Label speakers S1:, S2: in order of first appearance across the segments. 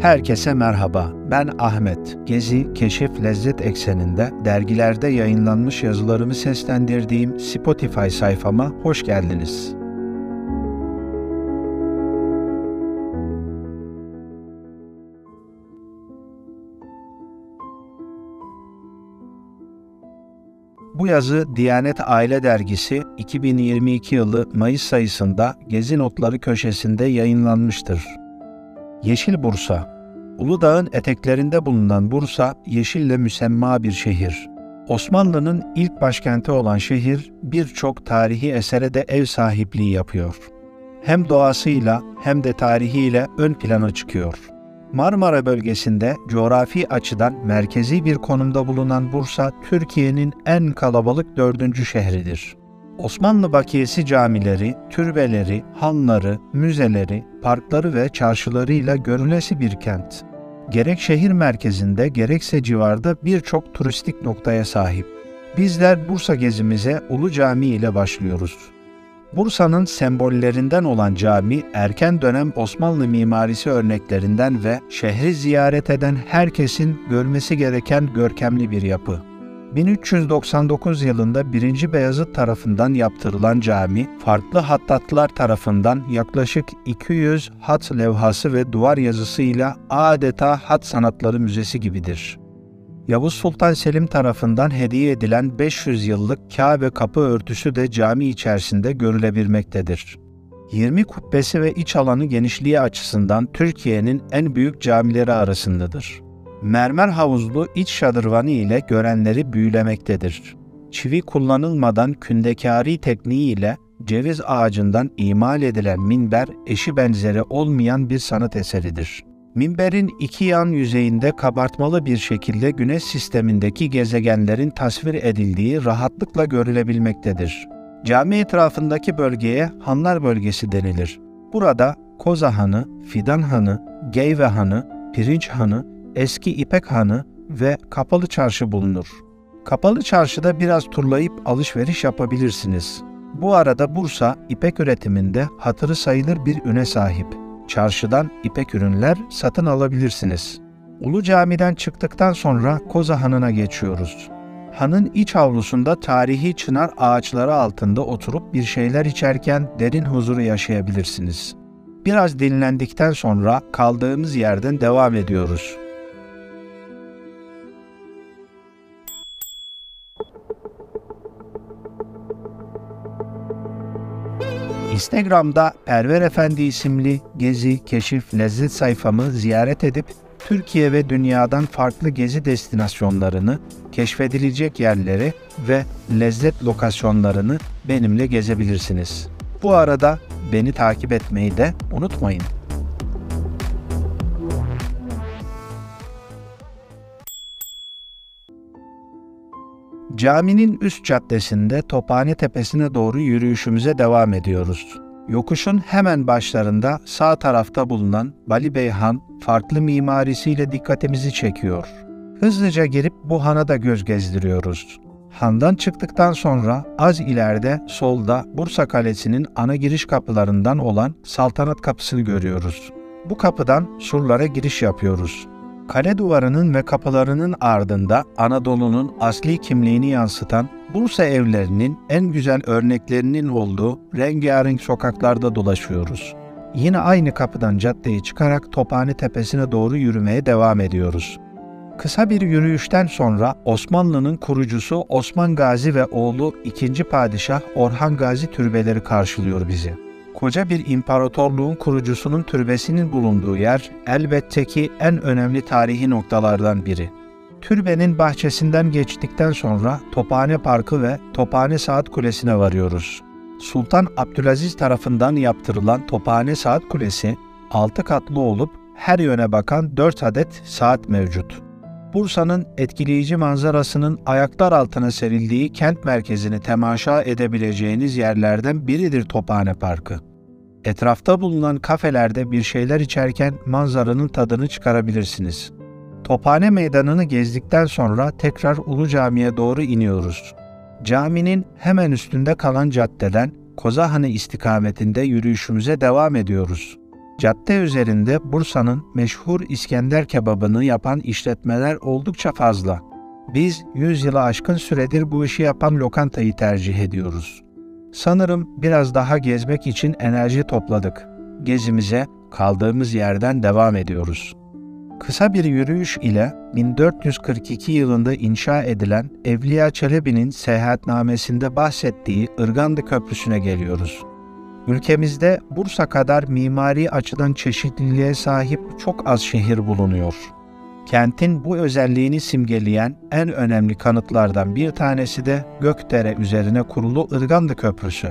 S1: Herkese merhaba. Ben Ahmet. Gezi, keşif, lezzet ekseninde dergilerde yayınlanmış yazılarımı seslendirdiğim Spotify sayfama hoş geldiniz. Bu yazı Diyanet Aile Dergisi 2022 yılı Mayıs sayısında Gezi Notları köşesinde yayınlanmıştır. Yeşil Bursa Uludağ'ın eteklerinde bulunan Bursa, yeşille müsemma bir şehir. Osmanlı'nın ilk başkenti olan şehir birçok tarihi esere de ev sahipliği yapıyor. Hem doğasıyla hem de tarihiyle ön plana çıkıyor. Marmara bölgesinde coğrafi açıdan merkezi bir konumda bulunan Bursa, Türkiye'nin en kalabalık dördüncü şehridir. Osmanlı bakiyesi camileri, türbeleri, hanları, müzeleri, parkları ve çarşılarıyla görülesi bir kent. Gerek şehir merkezinde gerekse civarda birçok turistik noktaya sahip. Bizler Bursa gezimize Ulu Cami ile başlıyoruz. Bursa'nın sembollerinden olan cami, erken dönem Osmanlı mimarisi örneklerinden ve şehri ziyaret eden herkesin görmesi gereken görkemli bir yapı. 1399 yılında 1. Beyazıt tarafından yaptırılan cami, farklı hattatlar tarafından yaklaşık 200 hat levhası ve duvar yazısıyla adeta hat sanatları müzesi gibidir. Yavuz Sultan Selim tarafından hediye edilen 500 yıllık Kabe kapı örtüsü de cami içerisinde görülebilmektedir. 20 kubbesi ve iç alanı genişliği açısından Türkiye'nin en büyük camileri arasındadır mermer havuzlu iç şadırvanı ile görenleri büyülemektedir. Çivi kullanılmadan kündekari tekniği ile ceviz ağacından imal edilen minber eşi benzeri olmayan bir sanat eseridir. Minberin iki yan yüzeyinde kabartmalı bir şekilde güneş sistemindeki gezegenlerin tasvir edildiği rahatlıkla görülebilmektedir. Cami etrafındaki bölgeye Hanlar bölgesi denilir. Burada Koza Hanı, Fidan Hanı, Geyve Hanı, Pirinç Hanı, Eski İpek Hanı ve Kapalı Çarşı bulunur. Kapalı Çarşıda biraz turlayıp alışveriş yapabilirsiniz. Bu arada Bursa ipek üretiminde hatırı sayılır bir üne sahip. Çarşıdan ipek ürünler satın alabilirsiniz. Ulu Cami'den çıktıktan sonra Koza Hanı'na geçiyoruz. Hanın iç avlusunda tarihi çınar ağaçları altında oturup bir şeyler içerken derin huzuru yaşayabilirsiniz. Biraz dinlendikten sonra kaldığımız yerden devam ediyoruz. Instagram'da Perver Efendi isimli gezi, keşif, lezzet sayfamı ziyaret edip Türkiye ve dünyadan farklı gezi destinasyonlarını, keşfedilecek yerleri ve lezzet lokasyonlarını benimle gezebilirsiniz. Bu arada beni takip etmeyi de unutmayın. Caminin üst caddesinde Tophane Tepesi'ne doğru yürüyüşümüze devam ediyoruz. Yokuşun hemen başlarında sağ tarafta bulunan Bali Bey Han farklı mimarisiyle dikkatimizi çekiyor. Hızlıca girip bu hana da göz gezdiriyoruz. Handan çıktıktan sonra az ileride solda Bursa Kalesi'nin ana giriş kapılarından olan Saltanat Kapısı'nı görüyoruz. Bu kapıdan surlara giriş yapıyoruz. Kale duvarının ve kapılarının ardında Anadolu'nun asli kimliğini yansıtan Bursa evlerinin en güzel örneklerinin olduğu rengarenk sokaklarda dolaşıyoruz. Yine aynı kapıdan caddeye çıkarak Tophane Tepesi'ne doğru yürümeye devam ediyoruz. Kısa bir yürüyüşten sonra Osmanlı'nın kurucusu Osman Gazi ve oğlu 2. Padişah Orhan Gazi türbeleri karşılıyor bizi koca bir imparatorluğun kurucusunun türbesinin bulunduğu yer elbette ki en önemli tarihi noktalardan biri. Türbenin bahçesinden geçtikten sonra Tophane Parkı ve Tophane Saat Kulesi'ne varıyoruz. Sultan Abdülaziz tarafından yaptırılan Tophane Saat Kulesi 6 katlı olup her yöne bakan 4 adet saat mevcut. Bursa'nın etkileyici manzarasının ayaklar altına serildiği kent merkezini temaşa edebileceğiniz yerlerden biridir Tophane Parkı. Etrafta bulunan kafelerde bir şeyler içerken manzaranın tadını çıkarabilirsiniz. Tophane Meydanı'nı gezdikten sonra tekrar Ulu Cami'ye doğru iniyoruz. Caminin hemen üstünde kalan caddeden Kozahanı istikametinde yürüyüşümüze devam ediyoruz. Cadde üzerinde Bursa'nın meşhur İskender kebabını yapan işletmeler oldukça fazla. Biz 100 yılı aşkın süredir bu işi yapan lokantayı tercih ediyoruz. Sanırım biraz daha gezmek için enerji topladık. Gezimize kaldığımız yerden devam ediyoruz. Kısa bir yürüyüş ile 1442 yılında inşa edilen Evliya Çelebi'nin seyahatnamesinde bahsettiği Irganda Köprüsü'ne geliyoruz. Ülkemizde Bursa kadar mimari açıdan çeşitliliğe sahip çok az şehir bulunuyor. Kentin bu özelliğini simgeleyen en önemli kanıtlardan bir tanesi de Gökdere üzerine kurulu Irganda Köprüsü.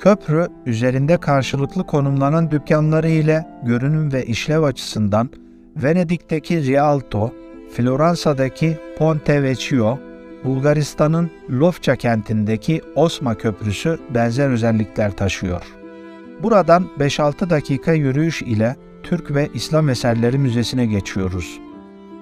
S1: Köprü, üzerinde karşılıklı konumlanan dükkanları ile görünüm ve işlev açısından Venedik'teki Rialto, Floransa'daki Ponte Vecchio, Bulgaristan'ın Lofça kentindeki Osma Köprüsü benzer özellikler taşıyor. Buradan 5-6 dakika yürüyüş ile Türk ve İslam Eserleri Müzesi'ne geçiyoruz.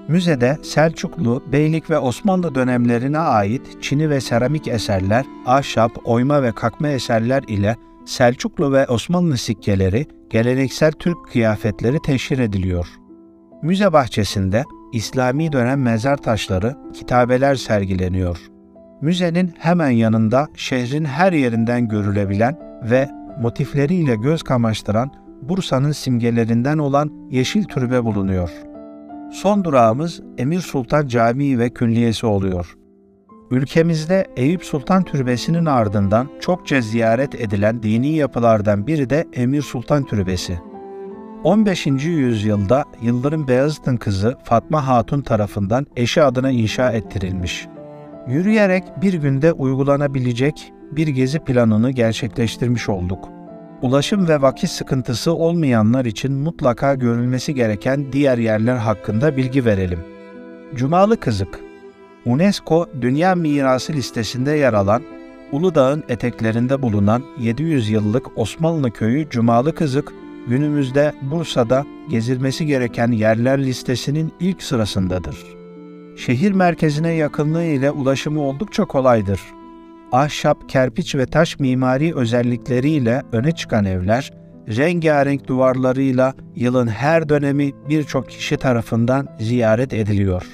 S1: Müzede Selçuklu, Beylik ve Osmanlı dönemlerine ait çini ve seramik eserler, ahşap, oyma ve kakma eserler ile Selçuklu ve Osmanlı sikkeleri, geleneksel Türk kıyafetleri teşhir ediliyor. Müze bahçesinde İslami dönem mezar taşları, kitabeler sergileniyor. Müzenin hemen yanında şehrin her yerinden görülebilen ve motifleriyle göz kamaştıran Bursa'nın simgelerinden olan Yeşil Türbe bulunuyor. Son durağımız Emir Sultan Camii ve Külliyesi oluyor. Ülkemizde Eyüp Sultan Türbesi'nin ardından çokça ziyaret edilen dini yapılardan biri de Emir Sultan Türbesi. 15. yüzyılda Yıldırım Beyazıt'ın kızı Fatma Hatun tarafından eşi adına inşa ettirilmiş. Yürüyerek bir günde uygulanabilecek bir gezi planını gerçekleştirmiş olduk. Ulaşım ve vakit sıkıntısı olmayanlar için mutlaka görülmesi gereken diğer yerler hakkında bilgi verelim. Cumalı Kızık UNESCO Dünya Mirası listesinde yer alan Uludağ'ın eteklerinde bulunan 700 yıllık Osmanlı köyü Cumalı Kızık, günümüzde Bursa'da gezilmesi gereken yerler listesinin ilk sırasındadır. Şehir merkezine yakınlığı ile ulaşımı oldukça kolaydır ahşap, kerpiç ve taş mimari özellikleriyle öne çıkan evler, rengarenk duvarlarıyla yılın her dönemi birçok kişi tarafından ziyaret ediliyor.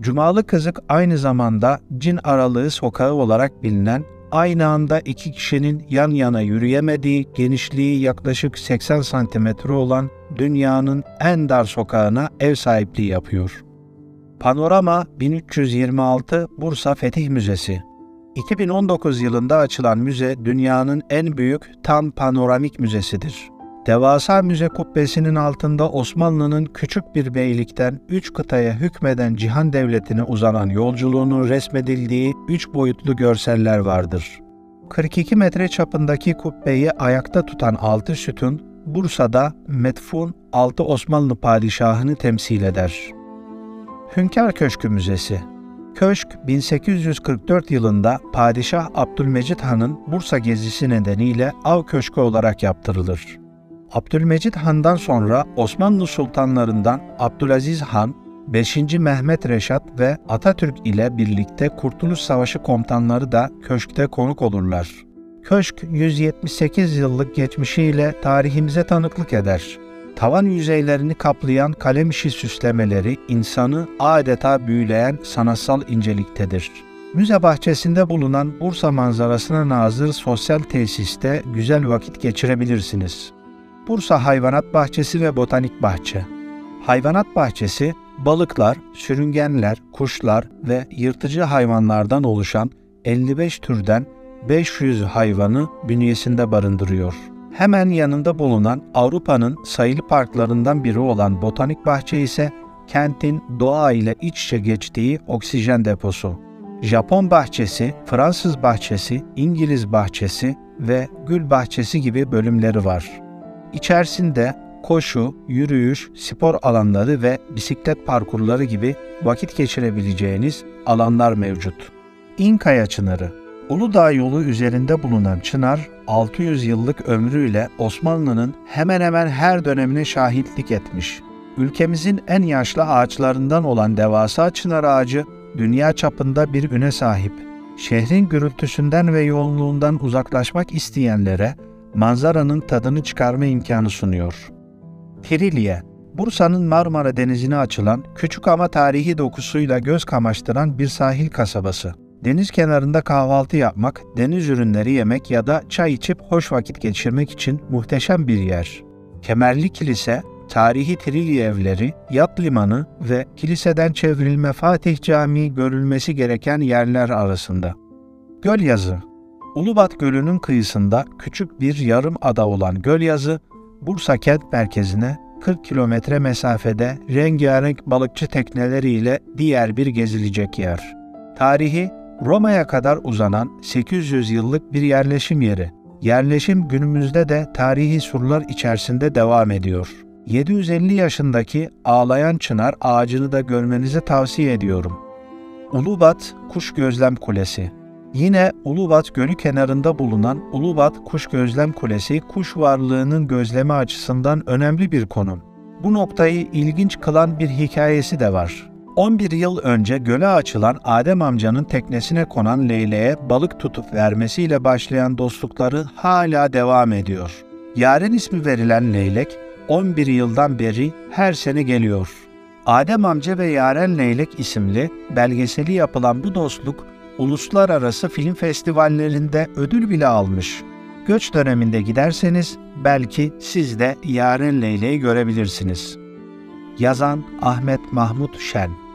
S1: Cumalı Kızık aynı zamanda cin aralığı sokağı olarak bilinen, aynı anda iki kişinin yan yana yürüyemediği genişliği yaklaşık 80 santimetre olan dünyanın en dar sokağına ev sahipliği yapıyor. Panorama 1326 Bursa Fetih Müzesi 2019 yılında açılan müze dünyanın en büyük tam panoramik müzesidir. Devasa müze kubbesinin altında Osmanlı'nın küçük bir beylikten üç kıtaya hükmeden cihan devletine uzanan yolculuğunun resmedildiği üç boyutlu görseller vardır. 42 metre çapındaki kubbeyi ayakta tutan altı sütun, Bursa'da metfun altı Osmanlı padişahını temsil eder. Hünkar Köşkü Müzesi Köşk 1844 yılında Padişah Abdülmecit Han'ın Bursa gezisi nedeniyle av köşkü olarak yaptırılır. Abdülmecit Han'dan sonra Osmanlı sultanlarından Abdülaziz Han, 5. Mehmet Reşat ve Atatürk ile birlikte Kurtuluş Savaşı komutanları da köşkte konuk olurlar. Köşk 178 yıllık geçmişiyle tarihimize tanıklık eder tavan yüzeylerini kaplayan kalem işi süslemeleri insanı adeta büyüleyen sanatsal inceliktedir. Müze bahçesinde bulunan Bursa manzarasına nazır sosyal tesiste güzel vakit geçirebilirsiniz. Bursa Hayvanat Bahçesi ve Botanik Bahçe Hayvanat bahçesi, balıklar, sürüngenler, kuşlar ve yırtıcı hayvanlardan oluşan 55 türden 500 hayvanı bünyesinde barındırıyor hemen yanında bulunan Avrupa'nın sayılı parklarından biri olan Botanik Bahçe ise kentin doğa ile iç içe geçtiği oksijen deposu. Japon bahçesi, Fransız bahçesi, İngiliz bahçesi ve gül bahçesi gibi bölümleri var. İçerisinde koşu, yürüyüş, spor alanları ve bisiklet parkurları gibi vakit geçirebileceğiniz alanlar mevcut. İnkaya Çınarı Uludağ yolu üzerinde bulunan çınar, 600 yıllık ömrüyle Osmanlı'nın hemen hemen her dönemine şahitlik etmiş. Ülkemizin en yaşlı ağaçlarından olan devasa çınar ağacı, dünya çapında bir üne sahip. Şehrin gürültüsünden ve yoğunluğundan uzaklaşmak isteyenlere manzaranın tadını çıkarma imkanı sunuyor. Trilye, Bursa'nın Marmara Denizi'ne açılan, küçük ama tarihi dokusuyla göz kamaştıran bir sahil kasabası. Deniz kenarında kahvaltı yapmak, deniz ürünleri yemek ya da çay içip hoş vakit geçirmek için muhteşem bir yer. Kemerli Kilise, tarihi Trilye evleri, yat limanı ve kiliseden çevrilme Fatih Camii görülmesi gereken yerler arasında. Gölyazı Ulubat Gölü'nün kıyısında küçük bir yarım ada olan Gölyazı, Bursa kent merkezine 40 kilometre mesafede rengarenk balıkçı tekneleriyle diğer bir gezilecek yer. Tarihi Roma'ya kadar uzanan 800 yıllık bir yerleşim yeri. Yerleşim günümüzde de tarihi surlar içerisinde devam ediyor. 750 yaşındaki ağlayan çınar ağacını da görmenizi tavsiye ediyorum. Ulubat Kuş Gözlem Kulesi Yine Ulubat Gölü kenarında bulunan Ulubat Kuş Gözlem Kulesi kuş varlığının gözleme açısından önemli bir konum. Bu noktayı ilginç kılan bir hikayesi de var. 11 yıl önce göle açılan Adem amcanın teknesine konan leyleğe balık tutup vermesiyle başlayan dostlukları hala devam ediyor. Yaren ismi verilen leylek 11 yıldan beri her sene geliyor. Adem amca ve Yaren Leylek isimli belgeseli yapılan bu dostluk uluslararası film festivallerinde ödül bile almış. Göç döneminde giderseniz belki siz de Yaren Leyleği görebilirsiniz. Yazan Ahmet Mahmut Şen